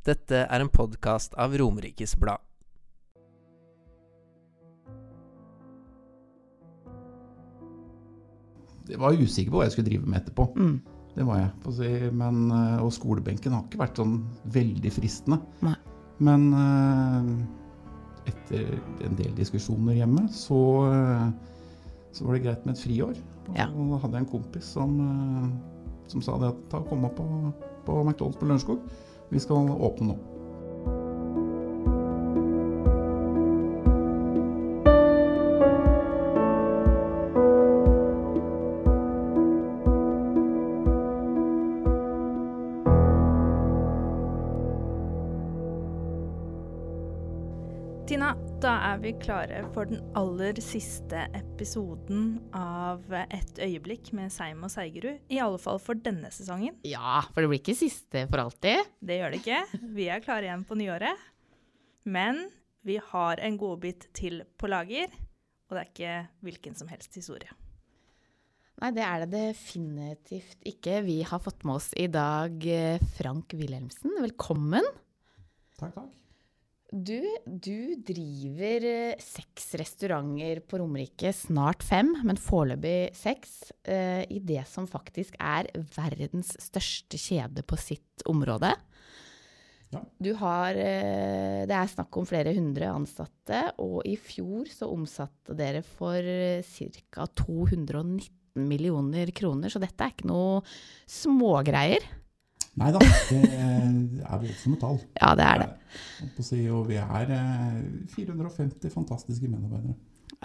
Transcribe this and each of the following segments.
Dette er en podkast av Romerikes Blad. Jeg var usikker på hva jeg skulle drive med etterpå. Mm. Det var jeg. si. Men, eh, og skolebenken har ikke vært sånn veldig fristende. Nei. Men eh, etter en del diskusjoner hjemme, så, eh, så var det greit med et friår. Og da hadde jeg en kompis som, som sa det at ta og kom opp på, på McDonald's på Lørenskog. Vi skal åpne nå. Vi klare for den aller siste episoden av Et øyeblikk med Seim og Seigerud. I alle fall for denne sesongen. Ja, for det blir ikke siste for alltid. Det gjør det ikke. Vi er klare igjen på nyåret. Men vi har en godbit til på lager, og det er ikke hvilken som helst historie. Nei, det er det definitivt ikke. Vi har fått med oss i dag eh, Frank Wilhelmsen. Velkommen. Takk, takk. Du, du driver eh, seks restauranter på Romerike, snart fem, men foreløpig seks, eh, i det som faktisk er verdens største kjede på sitt område. Ja. Du har eh, Det er snakk om flere hundre ansatte, og i fjor så omsatte dere for ca. 219 millioner kroner, så dette er ikke noe smågreier. Nei da, det er voldsomme tall. Ja, det er det. Og vi er eh, 450 fantastiske medarbeidere.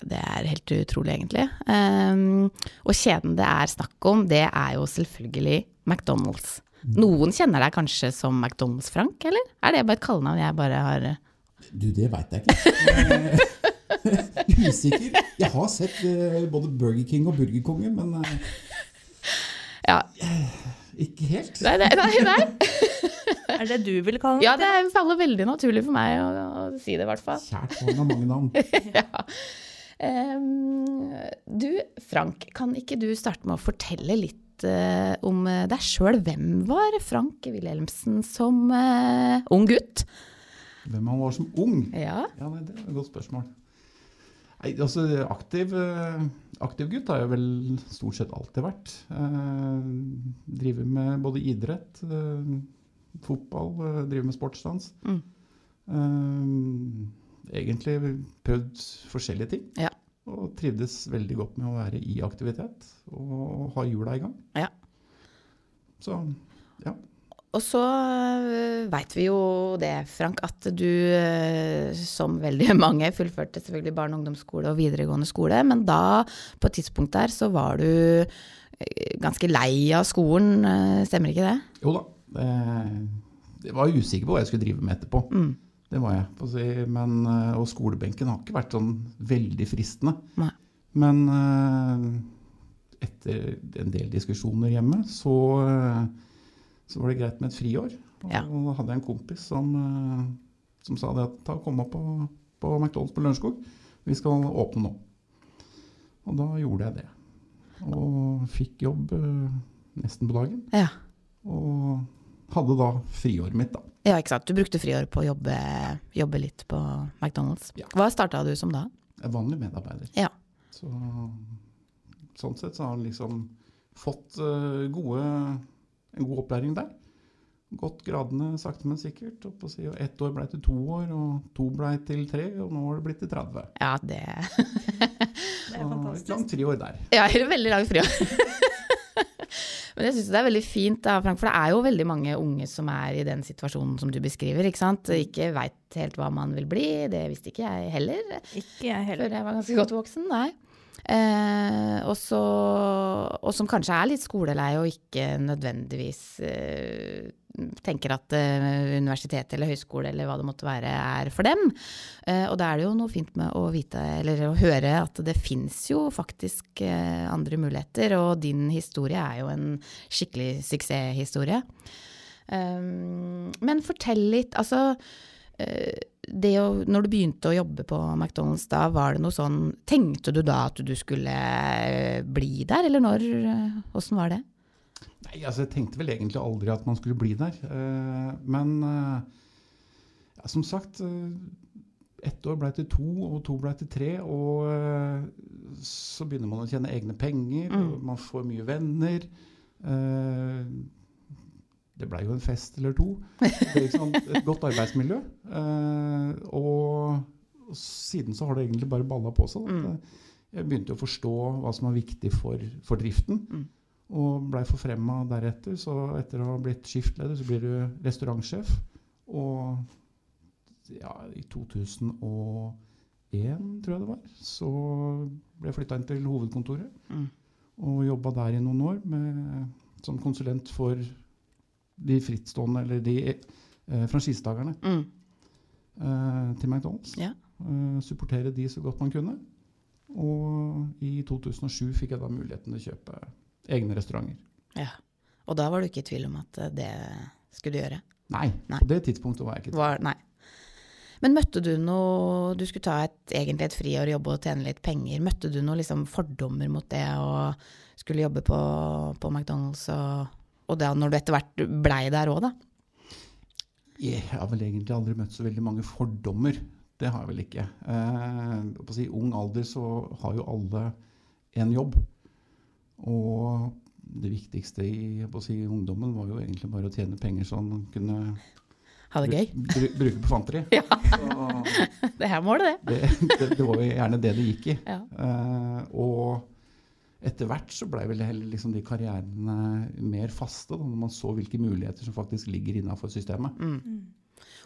Det er helt utrolig, egentlig. Um, og kjeden det er snakk om, det er jo selvfølgelig McDonald's. Noen kjenner deg kanskje som McDonald's Frank, eller? Er det bare et kallenavn jeg bare har Du, det veit jeg ikke. Eh, Usikker. Jeg har sett eh, både Burger King og Burgerkongen, men eh, Ja. Ikke helt. Nei, nei, nei. nei. Er det du vil kalle den? Ja, det faller veldig naturlig for meg å, å si det, i hvert fall. Kjært barn har mange navn. ja. Um, du, Frank, kan ikke du starte med å fortelle litt uh, om deg sjøl? Hvem var Frank Wilhelmsen som uh, ung gutt? Hvem han var som ung? Ja. Ja, nei, Det er et godt spørsmål. Nei, altså Aktiv, eh, aktiv gutt har jeg vel stort sett alltid vært. Eh, driver med både idrett, eh, fotball, eh, driver med sportsdans. Mm. Eh, egentlig prøvd forskjellige ting. Ja. Og trivdes veldig godt med å være i aktivitet og ha hjula i gang. Ja. Så Og så veit vi jo det, Frank, at du, som veldig mange, fullførte selvfølgelig barne- og ungdomsskole og videregående skole, men da, på et tidspunkt der, så var du ganske lei av skolen, eh, stemmer ikke det? jo da. Det, jeg var usikker på hva jeg skulle drive med etterpå. Mm. Det var jeg. si. Men, eh, og skolebenken har ikke vært sånn veldig fristende. Nei. Men eh, etter en del diskusjoner hjemme, så, så var det greit med et friår. Og Ja. da hadde jeg en kompis som, som sa det at ta kom opp på, på McDonald's på Lørenskog. Vi skal åpne nå. Og da gjorde jeg det. Og fikk jobb eh, nesten på dagen. Ja. Og hadde da friåret mitt, da. Ja, ikke sant. Du brukte friår på å jobbe, jobbe litt på McDonald's. Ja. Hva starta du som da? Er vanlig medarbeider. Ja. Så, sånn sett så har han liksom fått eh, gode, en god opplæring der. Gått gradene sakte, men sikkert. opp å si, og Ett år blei til to år, og to blei til tre, og nå har det blitt til 30. Ja, det Det er Så fantastisk. Et langt friår der. Ja, eller veldig langt friår. Men jeg syns det er veldig fint, da, Frank, for det er jo veldig mange unge som er i den situasjonen som du beskriver. ikke sant? Ikke veit helt hva man vil bli. Det visste ikke jeg heller Ikke jeg heller. før jeg var ganske godt voksen. Nei. Eh, og, så, og som kanskje er litt skolelei og ikke nødvendigvis eh, tenker at eh, universitet eller høyskole eller hva det måtte være, er for dem. Eh, og da er det jo noe fint med å vite, eller å høre at det fins jo faktisk eh, andre muligheter, og din historie er jo en skikkelig suksesshistorie. Um, men fortell litt, altså eh, det å, når du begynte å jobbe på McDonald's, da var det noe sånn Tenkte du da at du skulle eh, bli der, eller når? eh, Åssen var det? Nei, altså Jeg tenkte vel egentlig aldri at man skulle bli der. Eh, men eh, Ja, som sagt, eh, ett år blei til to, og to blei til tre. Og eh, så begynner man å tjene egne penger, Mm. man får mye venner. Det blei jo en fest eller to. Et godt arbeidsmiljø. Eh, Og og siden så har det egentlig bare balla på seg. Mm. Jeg begynte å forstå hva som var viktig for, for driften. Mm. Og blei forfremma deretter. Så etter å ha blitt skiftleder, så blir du restaurantsjef. Og ja, i 2001, tror jeg det var, så ble jeg flytta inn til hovedkontoret. Mm. Og jobba der i noen år med, som konsulent for de frittstående, eller de eh, franchisetakerne Mm. eh, til McDonald's. Ja. Eh, supportere de så godt man kunne. Og i 2007 fikk jeg da muligheten til å kjøpe egne restauranter. ja. Og da var du ikke i tvil om at eh, det skulle du gjøre? Nei, Nei. på det tidspunktet var jeg ikke Var, nei. Men møtte du noe Du skulle ta et, egentlig et friår, jobbe og tjene litt penger. Møtte du noen liksom fordommer mot det å skulle jobbe på, på McDonald's, og, og da når du etter hvert blei der òg, da? Jeg har vel egentlig aldri møtt så veldig mange fordommer. Det har jeg vel ikke. Eh, på si, ung alder så har jo alle en jobb. Og det viktigste i si, ungdommen var jo egentlig bare å tjene penger så man kunne Ha det gøy? bru- bru- bruke på fanteri. Ja. Så Det her målet, det. det, det, det var jo gjerne det det gikk i. Ja. Eh, og etter hvert så blei vel heller liksom de karrierene mer faste, da, når man så hvilke muligheter som faktisk ligger innafor systemet. Mm.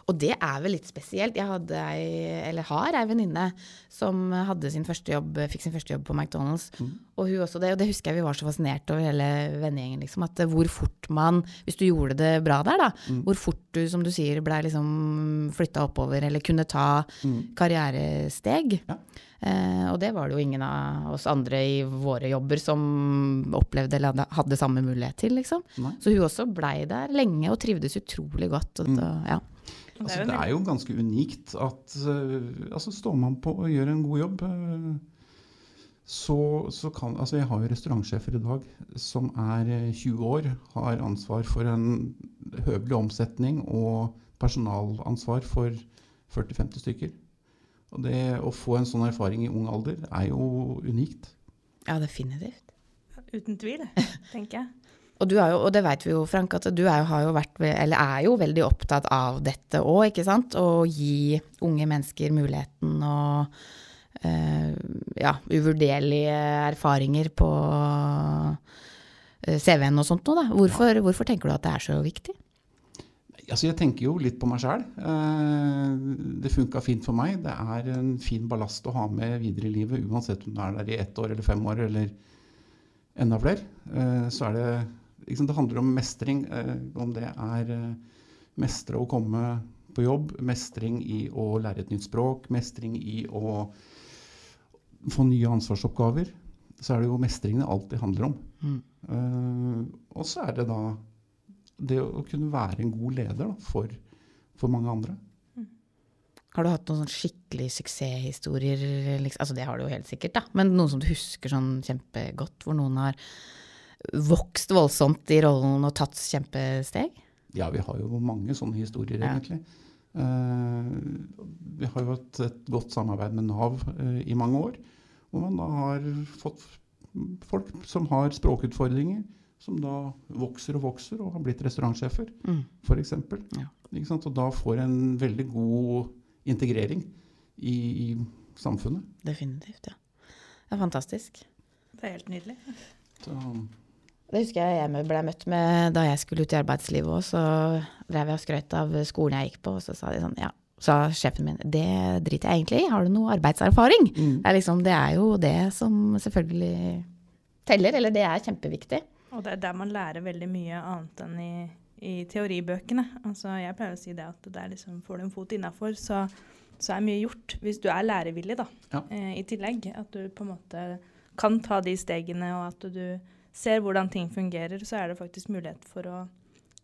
Og det er vel litt spesielt. Jeg hadde ei, eller har ei venninne som hadde sin første jobb, fikk sin første jobb på McDonald's. Mm. Og hun også det, og det husker jeg vi var så fascinert over hele vennegjengen. Liksom, at hvor fort man, hvis du gjorde det bra der, da, Mm. hvor fort du, som du sier, blei liksom flytta oppover, eller kunne ta Mm. karrieresteg. Ja. Eh, og det var det jo ingen av oss andre i våre jobber som opplevde eller hadde, hadde samme mulighet til, liksom. Nei. Så hun også blei der lenge og trivdes utrolig godt. Og, Mm. ja. Det er Altså, jo det er jo ganske unikt at eh, altså Står man på og gjør en god jobb, eh, så, så kan Altså, jeg har jo restaurantsjefer i dag som er eh, 20 år, har ansvar for en høvelig omsetning og personalansvar for 40-50 stykker. Og det å få en sånn erfaring i ung alder er jo unikt. ja, definitivt. Uten tvil, tenker jeg. Og, du er jo, og det vet vi jo, Frank, at du er jo, har jo vært, eller er jo veldig opptatt av dette òg, ikke sant? Å gi unge mennesker muligheten og eh, ja, uvurderlige erfaringer på eh, CV-en og sånt noe, da. Hvorfor, hvorfor tenker du at det er så viktig? Altså, jeg tenker jo litt på meg sjæl. Det funka fint for meg. Det er en fin ballast å ha med videre i livet, uansett om du er der i ett år eller fem år eller enda flere. Eh, Så er det liksom, Det handler om mestring. eh, Om det er eh, mestre å komme på jobb, mestring i å lære et nytt språk, mestring i å få nye ansvarsoppgaver. Så er det jo mestring det alltid handler om. Mm. Eh, og så er det da det å kunne være en god leder da, for, for mange andre. Har du hatt noen sånn skikkelig suksesshistorier? Liksom? Altså det har du jo helt sikkert, da. Men noen som du husker sånn kjempegodt, hvor noen har vokst voldsomt i rollen og tatt kjempesteg? Ja, vi har jo mange sånne historier, Ja. egentlig. Eh, vi har jo hatt et godt samarbeid med Nav uh, i mange år. Hvor man da har fått folk som har språkutfordringer, som da vokser og vokser og har blitt restaurantsjefer, Mm. f.eks. Ja. Og da får en veldig god integrering i, i samfunnet. Definitivt, ja. Det er fantastisk. Det er helt nydelig. Så, Det husker jeg jeg ble møtt med da jeg skulle ut i arbeidslivet òg. Så drev jeg og skrøt av skolen jeg gikk på, og så sa de sånn ja. Sa sjefen min det driter jeg egentlig i, har du noe arbeidserfaring? mm. Det er, liksom, det er jo det som selvfølgelig teller, eller det er kjempeviktig. Og det er der man lærer veldig mye annet enn i, i teoribøkene. Altså, jeg pleier å si det at der er liksom, får du en fot innafor, så, så er mye gjort. Hvis du er lærevillig, da, Ja. eh, i tillegg. At du på en måte kan ta de stegene, og at du ser hvordan ting fungerer, så er det faktisk mulighet for å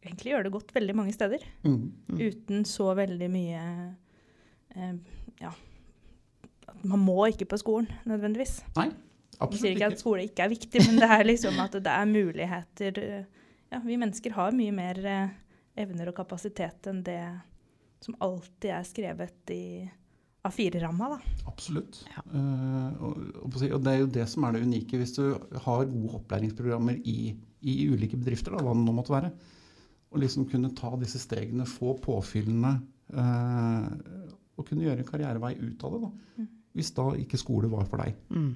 egentlig gjøre det godt veldig mange steder. Mm. Mm. Uten så veldig mye eh, Ja. Man må ikke på skolen, nødvendigvis. Jeg sier ikke at skole ikke er viktig, men det er liksom at det er muligheter eh, Ja, vi mennesker har mye mer eh, evner og kapasitet enn det som alltid er skrevet i A4-ramma, da. Absolutt. Ja. Uh, og, og det er jo det som er det unike. Hvis du har gode opplæringsprogrammer i, i ulike bedrifter, da, hva det nå måtte være, og liksom kunne ta disse stegene, få påfyllende, uh, og kunne gjøre en karrierevei ut av det, da. Mm. Hvis da ikke skole var for deg. Mm.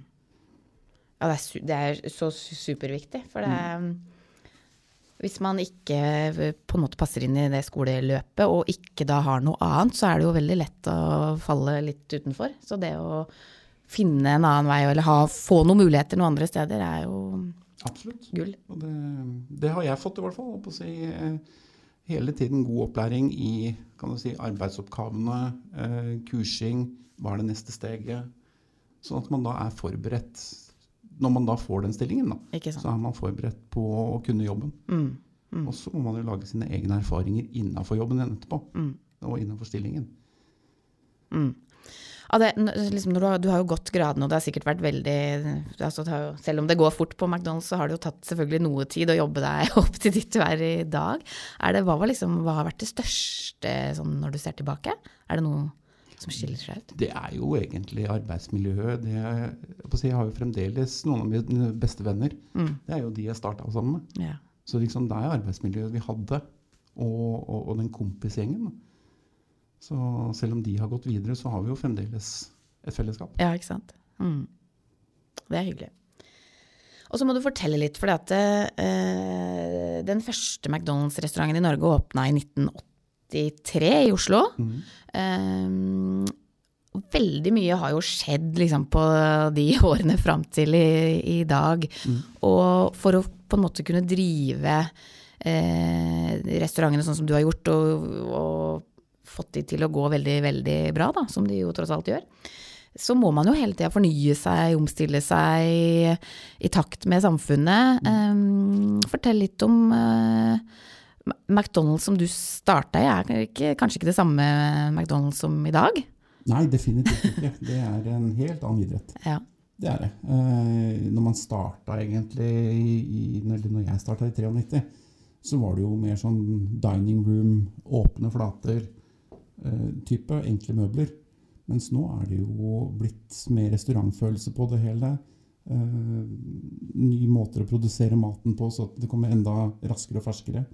Ja, det er, det er så superviktig. For det er Hvis man ikke på en måte passer inn i det skoleløpet, og ikke da har noe annet, så er det jo veldig lett å falle litt utenfor. Så det å finne en annen vei, eller ha, få noen muligheter noen andre steder, er jo Absolutt. gull. Det, det har jeg fått i hvert fall. Å si, eh, hele tiden god opplæring i si, arbeidsoppgavene, eh, kursing, hva er det neste steget? Sånn at man da er forberedt når man da får den stillingen. Da, så er man forberedt på å kunne jobben. Mm. Mm. Og så må man jo lage sine egne erfaringer innafor jobben igjen etterpå. Mm. Og innafor stillingen. Mm. Ja, det, liksom du, har, du har jo gått gradene, og det har sikkert vært veldig altså jo, Selv om det går fort på McDonald's, så har det jo tatt selvfølgelig noe tid å jobbe deg opp til ditt du er i dag. Er det, hva, var liksom, hva har vært det største sånn, når du ser tilbake? Er det noe som skiller seg ut? Det er jo egentlig arbeidsmiljøet. Det, er- jeg, har jo fremdeles noen av mine beste venner. Mm. Det er jo de jeg starta sammen med. Ja. Så liksom det er arbeidsmiljøet vi hadde, og, og, og den kompisgjengen. Så selv om de har gått videre, så har vi jo fremdeles et fellesskap. ja, ikke sant. Mm. Det er hyggelig. Og så må du fortelle litt, for eh, den første McDonald's-restauranten i Norge åpna i 1983 i Oslo. Mm. Um, veldig mye har jo skjedd liksom, på de årene fram til i, i dag. Mm. Og for å på en måte kunne drive eh, restaurantene sånn som du har gjort, og, og fått de til å gå veldig, veldig bra, da, som de jo tross alt gjør, så må man jo hele tida fornye seg, omstille seg i takt med samfunnet. Um, fortell litt om eh, McDonald's som du starta i, er ikke, kanskje ikke det samme McDonald's som i dag? Nei, definitivt ikke. Det er en helt annen idrett. Ja. Det er det. Eh, når man starta egentlig i, når jeg starta i 93, så var det jo mer sånn dining room, åpne flater, eh, type enkle møbler. Mens nå er det jo blitt mer restaurantfølelse på det hele. Eh, nye måter å produsere maten på så det kommer enda raskere og ferskere.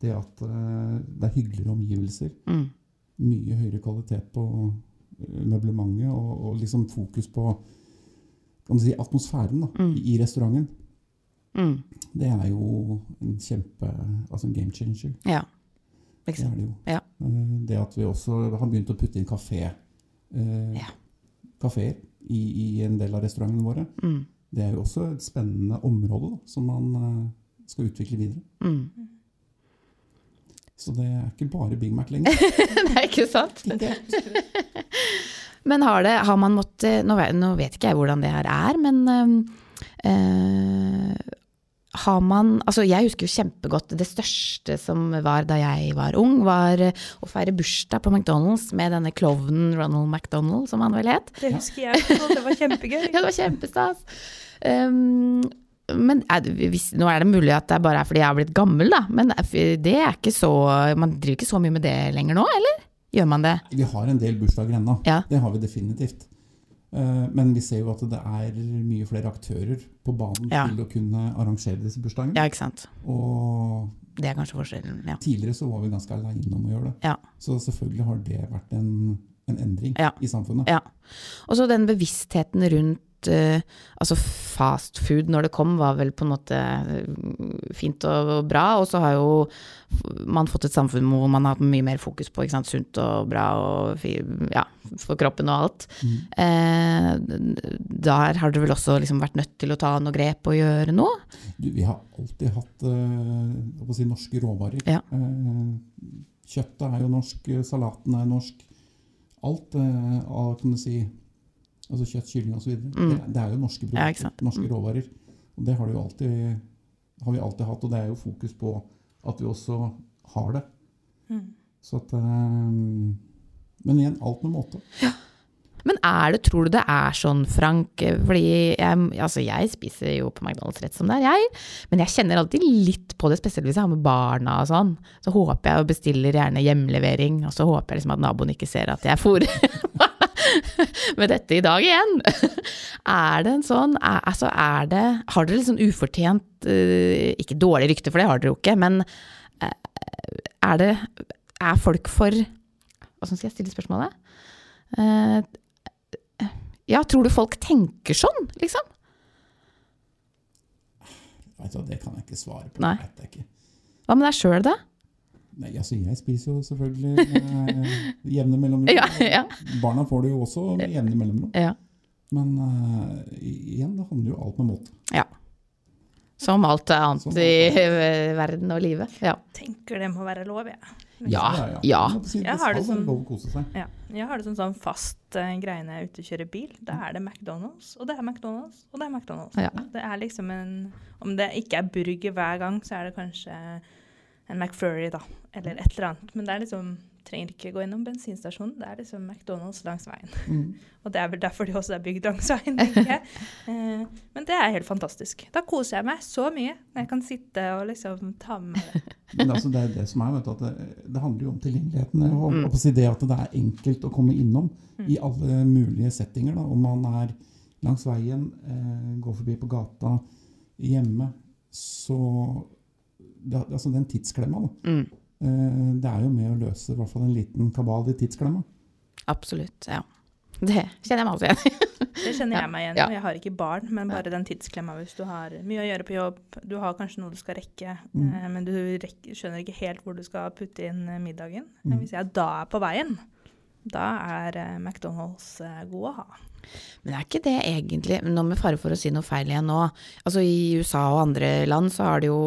Det at eh, det er hyggeligere omgivelser. Mm. Mye høyere kvalitet på eh, møblementet og, og liksom fokus på si, atmosfæren da, Mm. i, restauranten. Mm. Det er jo en kjempe altså en game changer. Ja. Det er det jo. Ja. Eh, Det at vi også har begynt å putte inn kafé, eh, Ja. kaféer i, i en del av restaurantene våre, Mm. det er jo også et spennende område da, som man skal utvikle videre. Mm. Så det er ikke bare Big Mac lenger. det er ikke sant? Men har, det, har man måttet nå vet, nå vet ikke jeg hvordan det her er, men øh, har man Altså, jeg husker jo kjempegodt det største som var da jeg var ung, var øh, å feire bursdag på McDonald's med denne klovnen Ronald McDonald, som han vel het. Det husker jeg, det var kjempegøy. Ja, det var kjempestas. Um, men det, hvis, nå er det mulig at det bare er fordi jeg har blitt gammel, da. Men det er ikke så Man driver ikke så mye med det lenger nå, eller? Gjør man det? Vi har en del bursdager ennå. Ja. Det har vi definitivt. Eh, Men vi ser jo at det er mye flere aktører på banen Ja. til å kunne arrangere disse bursdagene. Ja, ikke sant. Og Det er kanskje forskjellen. Ja. tidligere så var vi ganske aleine om å gjøre det. Ja. Så selvfølgelig har det vært en, en endring i samfunnet. Ja. Og så den bevisstheten rundt eh, altså fast food når det kom, var vel på en måte eh, fint og bra. Og så har jo man fått et samfunn hvor man har hatt mye mer fokus på sant, sunt og bra og ja, for kroppen og alt. Mm. Uh, der har dere vel også liksom vært nødt til å ta noe grep og gjøre noe? Du, vi har alltid hatt jeg si, norske råvarer. Ja. Kjøttet er jo norsk, salaten er norsk. Alt av kan du si, altså kjøtt, kylling osv. Mm. Det, det er jo norske produkter, ja, norske Mm. råvarer. Og det har, det alltid, har vi alltid hatt, og det er jo fokus på at vi også har det. Mm. Så at, um, men igjen, alt med måte. Men er det, tror du det er sånn, Frank? Fordi jeg, altså jeg spiser jo på McDonald's rett som det er, jeg. Men jeg kjenner alltid litt på det, spesielt hvis jeg har med barna og sånn. Så håper jeg og bestiller gjerne hjemlevering, og så håper jeg liksom at naboen ikke ser at jeg fôrer med dette i dag igjen. er det en sånn er, Altså, er det Har dere litt sånn ufortjent uh, Ikke dårlig rykte, for det har dere jo ikke, men uh, er det Er folk for Hvordan skal jeg stille spørsmålet? Uh, ja, tror du folk tenker sånn, liksom? Vet du det kan jeg ikke svare på. Nei. Det vet jeg ikke. Hva med deg sjøl, da? Nei, altså Jeg spiser jo selvfølgelig med jevne mellomrom. Ja, ja. Barna får det jo også med jevne mellomrom. Ja. Men uh, igjen, det handler jo alt med måte. ja. Som alt annet Som alt i eh, verden og livet. Ja. Tenker det må være lov, jeg. Ja. Ja. ja. Jeg har det som-. Ja. Jeg har det som sånn fast uh, greie når jeg er ute og kjører bil. Da er det McDonald's, og det er McDonald's, og det er McDonald's. Ja. Det er liksom en Om det ikke er burger hver gang, så er det kanskje en McFlurry, da. Eller et eller annet. Men det er liksom Trenger ikke gå innom bensinstasjonen. Det er liksom McDonald's langs veien. Mm. Og det er vel derfor de også er bygd langs veien, Ikke? Eh, men det er helt fantastisk. Da koser jeg meg så mye når jeg kan sitte og liksom ta med meg det. Men altså, det er det som er, vet du, at det, det handler jo om tilgjengeligheten. Og, Mm. og på å si det at det er enkelt å komme innom Mm. i alle mulige settinger. Da. Om man er langs veien, eh, går forbi på gata, hjemme, så det, Altså den tidsklemma, da. Mm. Eh, det er jo med å løse i hvert fall en liten kabal i tidsklemma. Absolutt. Ja. Det kjenner jeg meg også igjen i. Det kjenner jeg meg igjen i. Ja. Jeg har ikke barn, men bare den tidsklemma hvis du har mye å gjøre på jobb. Du har kanskje noe du skal rekke, Mm. eh, men du rekker, skjønner ikke helt hvor du skal putte inn eh, middagen. Mm. Men hvis jeg da er på veien, da er McDonald's god å ha. Men er ikke det egentlig, nå med fare for å si noe feil igjen nå, altså i USA og andre land så har det jo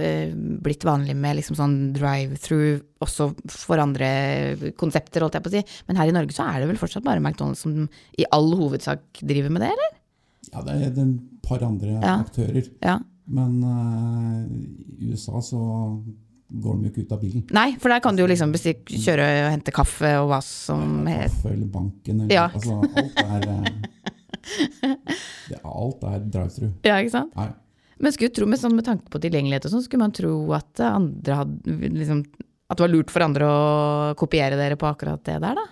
eh, blitt vanlig med liksom sånn drive-through også for andre konsepter, holdt jeg på å si. Men her i Norge så er det vel fortsatt bare McDonald's som i all hovedsak driver med det, eller? Ja, det er et par andre Ja. aktører. Ja. Men eh, i USA så går de jo ikke ut av bilen. Nei, for der kan du jo liksom besti- kjøre og hente kaffe og hva som helst. Kaffe eller banken eller Ja. altså, Alt er eh, det, Alt er drive-through. Ja, ikke sant? Nei. Men skulle tro, med, sånn, med tanke på tilgjengelighet og sånn, skulle man tro at hadde liksom, At det var lurt for andre å kopiere dere på akkurat det der, da?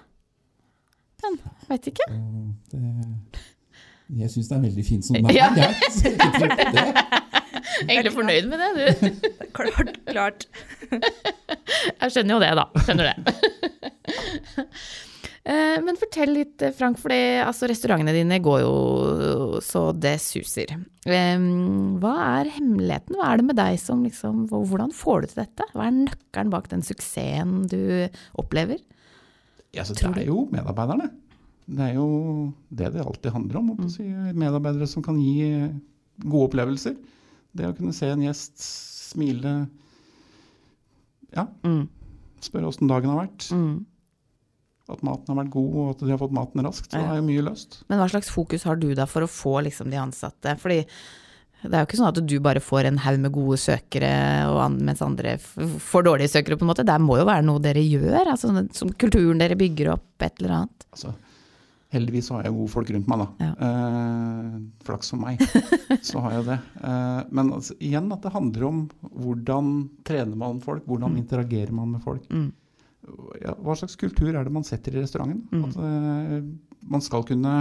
Men veit ikke. Det, jeg syns det er veldig fint som det er. Ja. Jeg ikke det. Egentlig fornøyd med det, du. Klart, klart. Jeg skjønner jo det, da. Skjønner det. Eh, Men fortell litt, eh, Frank, for altså, restaurantene dine går jo så det suser. Hva er hemmeligheten? Hva er det med deg som liksom Hvordan får du til dette? Hva er nøkkelen bak den suksessen du opplever? Ja, så Tror det er jo medarbeiderne. Det er jo det det alltid handler om. Å si, medarbeidere som kan gi gode opplevelser. Det å kunne se en gjest smile Ja, Mm. spørre åssen dagen har vært. Mm. At maten har vært god, og at de har fått maten raskt. Så Ja. er jo mye løst. Men hva slags fokus har du da for å få liksom, de ansatte? Fordi det er jo ikke sånn at du bare får en haug med gode søkere, mens andre får dårlige søkere, på en måte. Det må jo være noe dere gjør, altså, som kulturen dere bygger opp, et eller annet. Altså, heldigvis har jeg gode folk rundt meg, da. Ja. Eh, flaks som meg, så har jeg det. Eh, men altså, igjen at det handler om hvordan trener man folk, hvordan interagerer man med folk. Mm. Ja, hva slags kultur er det man setter i restauranten? Mm. At, eh, man skal kunne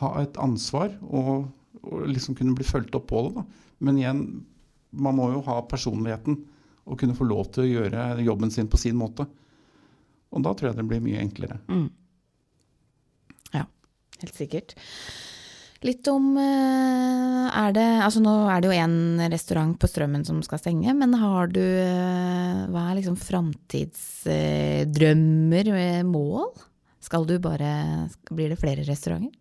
ha et ansvar og, og liksom kunne bli fulgt opp på det. Da. Men igjen, man må jo ha personligheten og kunne få lov til å gjøre jobben sin på sin måte. Og da tror jeg det blir mye enklere. Mm. Helt sikkert. Litt om eh, Er det Altså nå er det jo én restaurant på Strømmen som skal stenge, men har du eh, Hva er liksom framtidsdrømmer, mål? Skal du bare Blir det flere restauranter?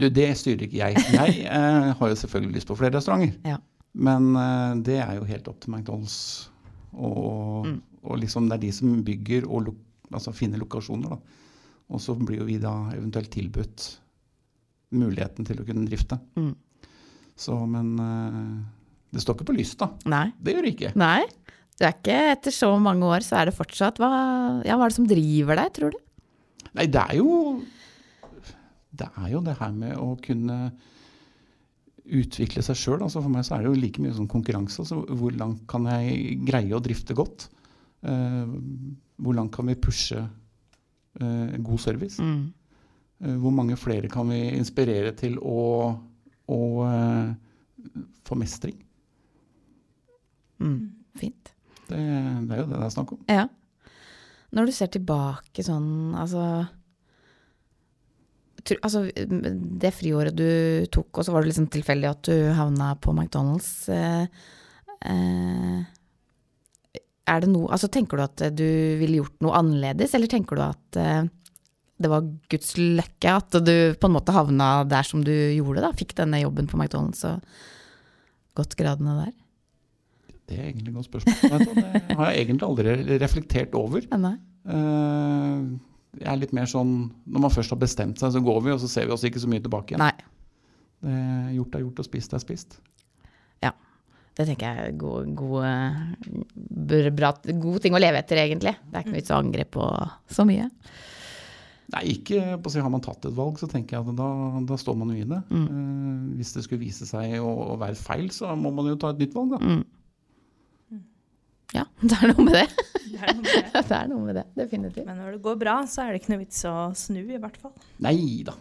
Du, det styrer ikke jeg. Jeg eh, har jo selvfølgelig lyst på flere restauranter. Ja. Men eh, det er jo helt opp til McDonald's. Og, Mm. og liksom det er de som bygger og lo altså finner lokasjoner. Da. Og så blir jo vi da eventuelt tilbudt muligheten til å kunne drifte. Mm. Så, men eh, det står ikke på lyst, da. Nei. Det gjør det ikke. Nei. Det er ikke etter så mange år, så er det fortsatt Hva, ja, hva er det som driver deg, tror du? Nei, det er jo det er jo det her med å kunne utvikle seg sjøl. Altså for meg så er det jo like mye som konkurranse. Altså hvor langt kan jeg greie å drifte godt? Uh, hvor langt kan vi pushe god service? Mm. Eh, hvor mange flere kan vi inspirere til å, å eh, få mestring? Mm. Fint. Det, det er jo det det er snakk om. Ja. Når du ser tilbake sånn, altså tr, Altså, det friåret du tok, og så var det liksom tilfeldig at du havna på McDonald's. Eh, eh, er det noe Altså, tenker du at du ville gjort noe annerledes, eller tenker du at eh, det var Guds løkke at du på en måte havna der som du gjorde, da? Fikk denne jobben på McDonald's og gått gradene der? Det er egentlig et godt spørsmål. Det har jeg egentlig aldri reflektert over. Nei. Uh, jeg er litt mer sånn Når man først har bestemt seg, så går vi, og så ser vi oss ikke så mye tilbake igjen. Nei. Det gjort er gjort, og spist er spist. Det tenker jeg er god, god, bra, god ting å leve etter, egentlig. Det er ikke noe vits å angre på så mye. Nei, ikke på å si Har man tatt et valg, så tenker jeg at da, da står man jo i det. Mm. Eh, hvis det skulle vise seg å, å være feil, så må man jo ta et nytt valg, da. Mm. Ja, det er noe med det. Det er noe med det. Det noe med det, definitivt. Men når det går bra, så er det ikke noe vits å snu, i hvert fall. Nei da.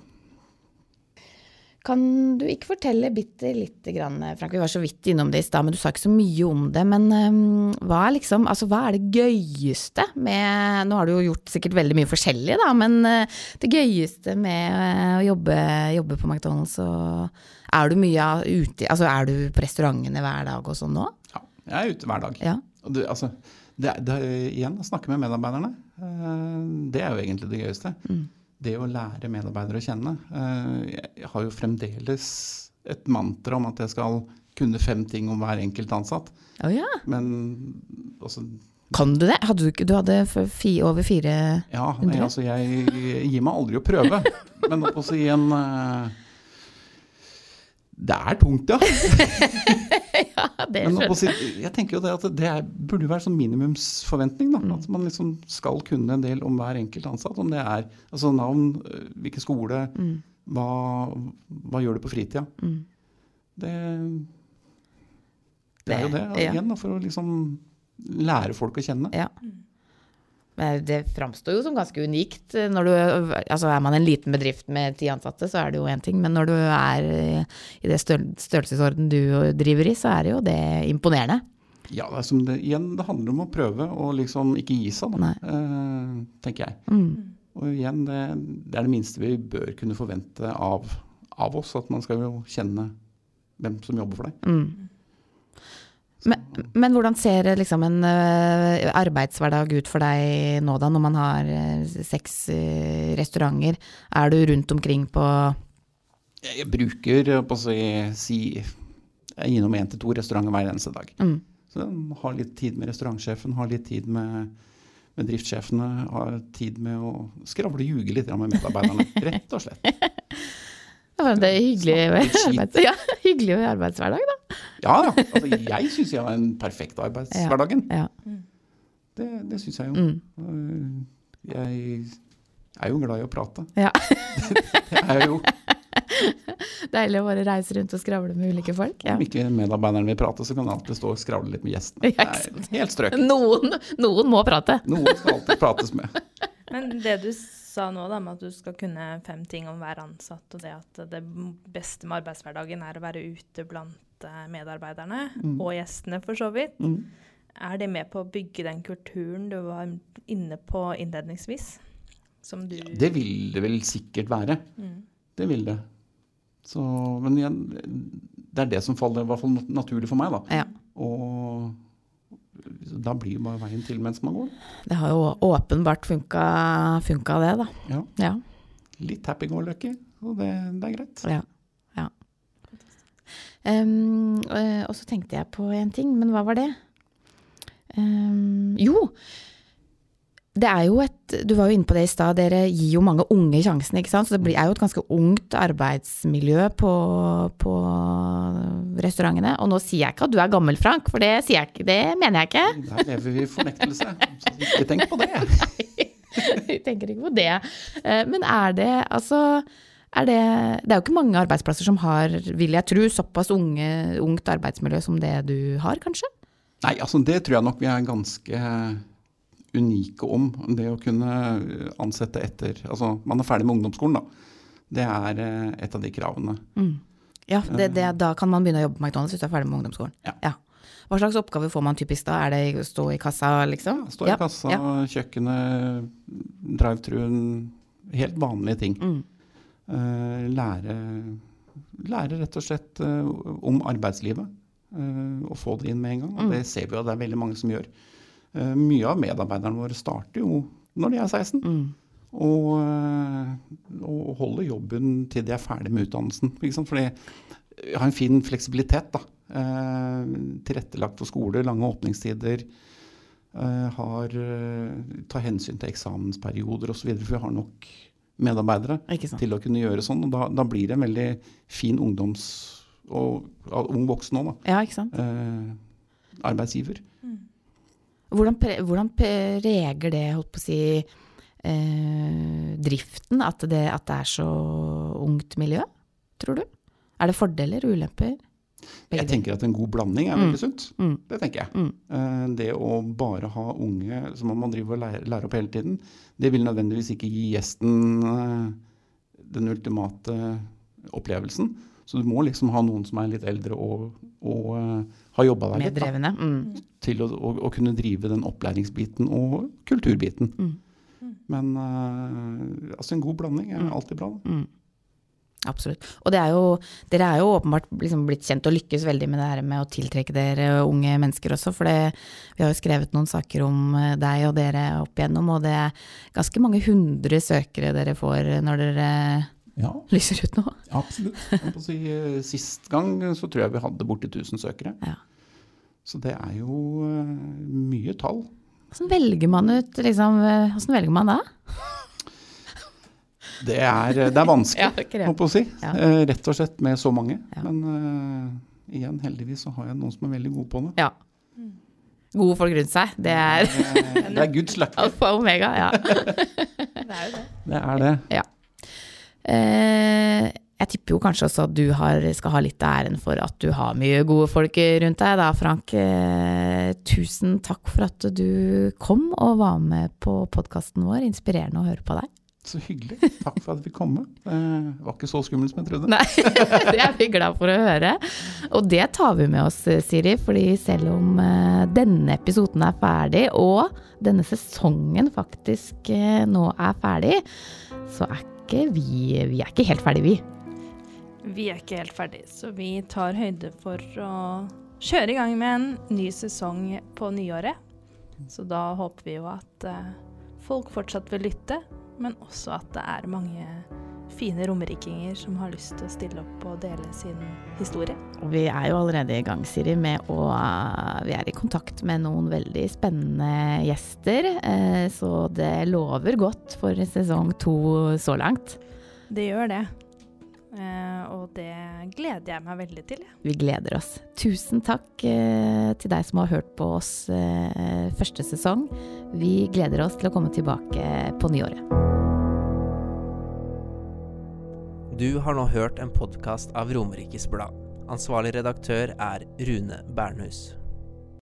Kan du ikke fortelle bitte lite grann, Frank, vi var så vidt innom det i stad, men du sa ikke så mye om det. Men øhm, hva er liksom, altså hva er det gøyeste med Nå har du jo gjort sikkert veldig mye forskjellig, da, men øh, det gøyeste med øh, å jobbe, jobbe på McDonald's og Er du mye ute Altså er du på restaurantene hver dag og sånn nå? Ja, jeg er ute hver dag. Ja. Og du, altså, det, det, igjen, å snakke med medarbeiderne, eh, det er jo egentlig det gøyeste. Mm. Det å lære medarbeidere å kjenne. Eh, Jeg har jo fremdeles et mantra om at jeg skal kunne fem ting om hver enkelt ansatt. Oh, ja. Men altså, Kan du det? Hadde du ikke Du hadde fi, over fire ja, nei, altså jeg gir meg aldri å prøve. Men også i en eh, Det er tungt, ja. Ja, det skjønner jeg. jeg tenker jo det at det er, burde jo være sånn minimumsforventning. Da, At man liksom skal kunne en del om hver enkelt ansatt. Om det er altså navn, øh, hvilken skole, Mm. hva, hva gjør du på fritida. Mm. Det, det er jo det. Ja. Igjen, da, for å liksom lære folk å kjenne. Ja. Men det framstår jo som ganske unikt. Når du, altså er man en liten bedrift med ti ansatte, så er det jo én ting. Men når du er i det størrelsesorden du driver i, så er det jo det imponerende. Ja, det, som det, igjen, det handler om å prøve og liksom ikke gi seg, da, eh, tenker jeg. Mm. Og igjen, det, det er det minste vi bør kunne forvente av, av oss. At man skal jo kjenne hvem som jobber for deg. Mm. Men, men hvordan ser liksom en uh, arbeidshverdag ut for deg nå da, når man har uh, seks uh, restauranter? Er du rundt omkring på Jeg, bruker på å si, si Jeg er innom én til to restauranter hver eneste dag. mm. Så har litt tid med restaurantsjefen, har litt tid med, med driftssjefene. Har tid med å skravle og ljuge litt med medarbeiderne. Rett og slett. Det er hyggelig, Snakke arbeids, ja, hyggelig arbeidshverdag, da. Ja, da. Altså, jeg syns jeg har en perfekt arbeidshverdagen. Ja. Det, det syns jeg jo. Mm. Jeg er jo glad i å prate. Ja. Det er jeg jo. Deilig å bare reise rundt og skravle med ulike folk. Ja. Om ikke medarbeideren vil prate, så kan han alltid stå og skravle litt med gjestene. Det er helt strøket. Noen, noen må prate. Noen skal alltid prates med. Men det du sa nå, da, med at du skal kunne fem ting om hver ansatt, og det at det beste med arbeidshverdagen er å være ute blant eh, medarbeiderne, og gjestene for så vidt, Mm. er det med på å bygge den kulturen du var inne på innledningsvis? Som du Det vil det vel sikkert være. Mm. Det vil det. Så, men igjen, det er det som faller i hvert fall naturlig for meg, da. Ja. Og da blir jo bare veien til mens man går. Det har jo åpenbart funka, funka det, da. Ja. Ja. Litt happy-go-lucky, og det, det er greit. ja, eh, og så tenkte jeg på en ting, men hva var det? Um, jo, det er jo et Du var jo inne på det i stad, dere gir jo mange unge sjansen, ikke sant. Så det er jo et ganske ungt arbeidsmiljø på, på restaurantene. Og nå sier jeg ikke at du er gammel, Frank, for det, sier jeg ikke, det mener jeg ikke. Der lever vi i fornektelse. Så ikke tenk på det. Vi tenker ikke på det. Eh, Men er det altså Er det, det er jo ikke mange arbeidsplasser som har, vil jeg tro, såpass unge, ungt arbeidsmiljø som det du har, kanskje? Nei, altså det tror jeg nok vi er ganske unike om. Det å kunne ansette etter Altså man er ferdig med ungdomsskolen, da. Det er eh, et av de kravene. Mm. Ja, det, det, da kan man begynne å jobbe på McDonald's hvis du er ferdig med ungdomsskolen. Ja. Hva slags oppgaver får man typisk da? Er det å stå i kassa, liksom? Stå i Ja, kassa, ja. kjøkkenet, drive-truen. Helt vanlige ting. Mm. Eh, lære, lære rett og slett eh, om arbeidslivet. eh, og få det inn med en gang. Og Mm. det ser vi jo at det er veldig mange som gjør. Mye av medarbeiderne våre starter jo når de er 16. Mm. Og, og holder jobben til de er ferdig med utdannelsen. Ikke sant? Fordi har en fin fleksibilitet. da. Eh, tilrettelagt for skole, lange åpningstider. Eh, har, eh, tar hensyn til eksamensperioder osv. For vi har nok medarbeidere til å kunne gjøre sånn. og Da, da blir det en veldig fin ungdoms- og ung voksen òg, da. Ja, ikke sant. Eh, arbeidsgiver. Hvordan, pre hvordan preger det, holdt på å si, eh, driften, at det, at det er så ungt miljø, tror du? Er det fordeler og ulemper? Jeg tenker at en god blanding er Mm. veldig sunt. Mm. Det tenker jeg. Mm. Eh, Det å bare ha unge som man må drive og lære, lære opp hele tiden, det vil nødvendigvis ikke gi gjesten eh, den ultimate opplevelsen. Så du må liksom ha noen som er litt eldre og, og eh, har jobba der litt. Da. Mm. til å, å, å kunne drive den opplæringsbiten og kulturbiten. Mm. Men altså en god blanding er Mm. alltid bra. da. Absolutt. Og det er jo, dere er jo åpenbart liksom blitt kjent og lykkes veldig med det her med å tiltrekke dere unge mennesker også, for det, vi har jo skrevet noen saker om eh, deg og dere opp igjennom, og det er ganske mange hundre søkere dere får når dere Ja, lyser ut nå. absolutt. Si, eh, sist gang så tror jeg vi hadde borti 1000 søkere. Ja. Så det er jo eh, mye tall. Hvordan velger man ut, liksom, hvordan velger man da? Det er, det er vanskelig, Ja, holdt på si. Ja. Eh, Rett og slett med så mange. Ja. Men uh, igjen, heldigvis så har jeg noen som er veldig gode på det. Ja. Gode folk rundt seg, det er Eh, Det er Guds løkke. alfa og omega, ja. Det er jo det. Det er det. Eh, jeg tipper jo kanskje også at du har, skal ha litt av æren for at du har mye gode folk rundt deg da, Frank. Eh, tusen takk for at du kom og var med på podkasten vår. Inspirerende å høre på deg. Så hyggelig. Takk for at vi kom. Det var ikke så skummelt som jeg trodde. Nei, det er vi glad for å høre. Og det tar vi med oss, Siri, fordi selv om eh, denne episoden er ferdig, og denne sesongen faktisk eh, nå er ferdig, så er ikke vi Vi er ikke helt ferdig, vi. Vi er ikke helt ferdig, så vi tar høyde for å kjøre i gang med en ny sesong på nyåret. Så da håper vi jo at eh, folk fortsatt vil lytte, men også at det er mange fine romerikinger som har lyst til å stille opp og dele sin historie. Vi er jo allerede i gang, Siri, med å Vi er i kontakt med noen veldig spennende gjester, eh, så det lover godt for sesong to så langt. Det gjør det. Eh, og det gleder jeg meg veldig til. Ja. Vi gleder oss. Tusen takk eh, til deg som har hørt på oss eh, første sesong. Vi gleder oss til å komme tilbake på nyåret. Du har nå hørt en podkast av Romerikes Blad. Ansvarlig redaktør er Rune Bernhus.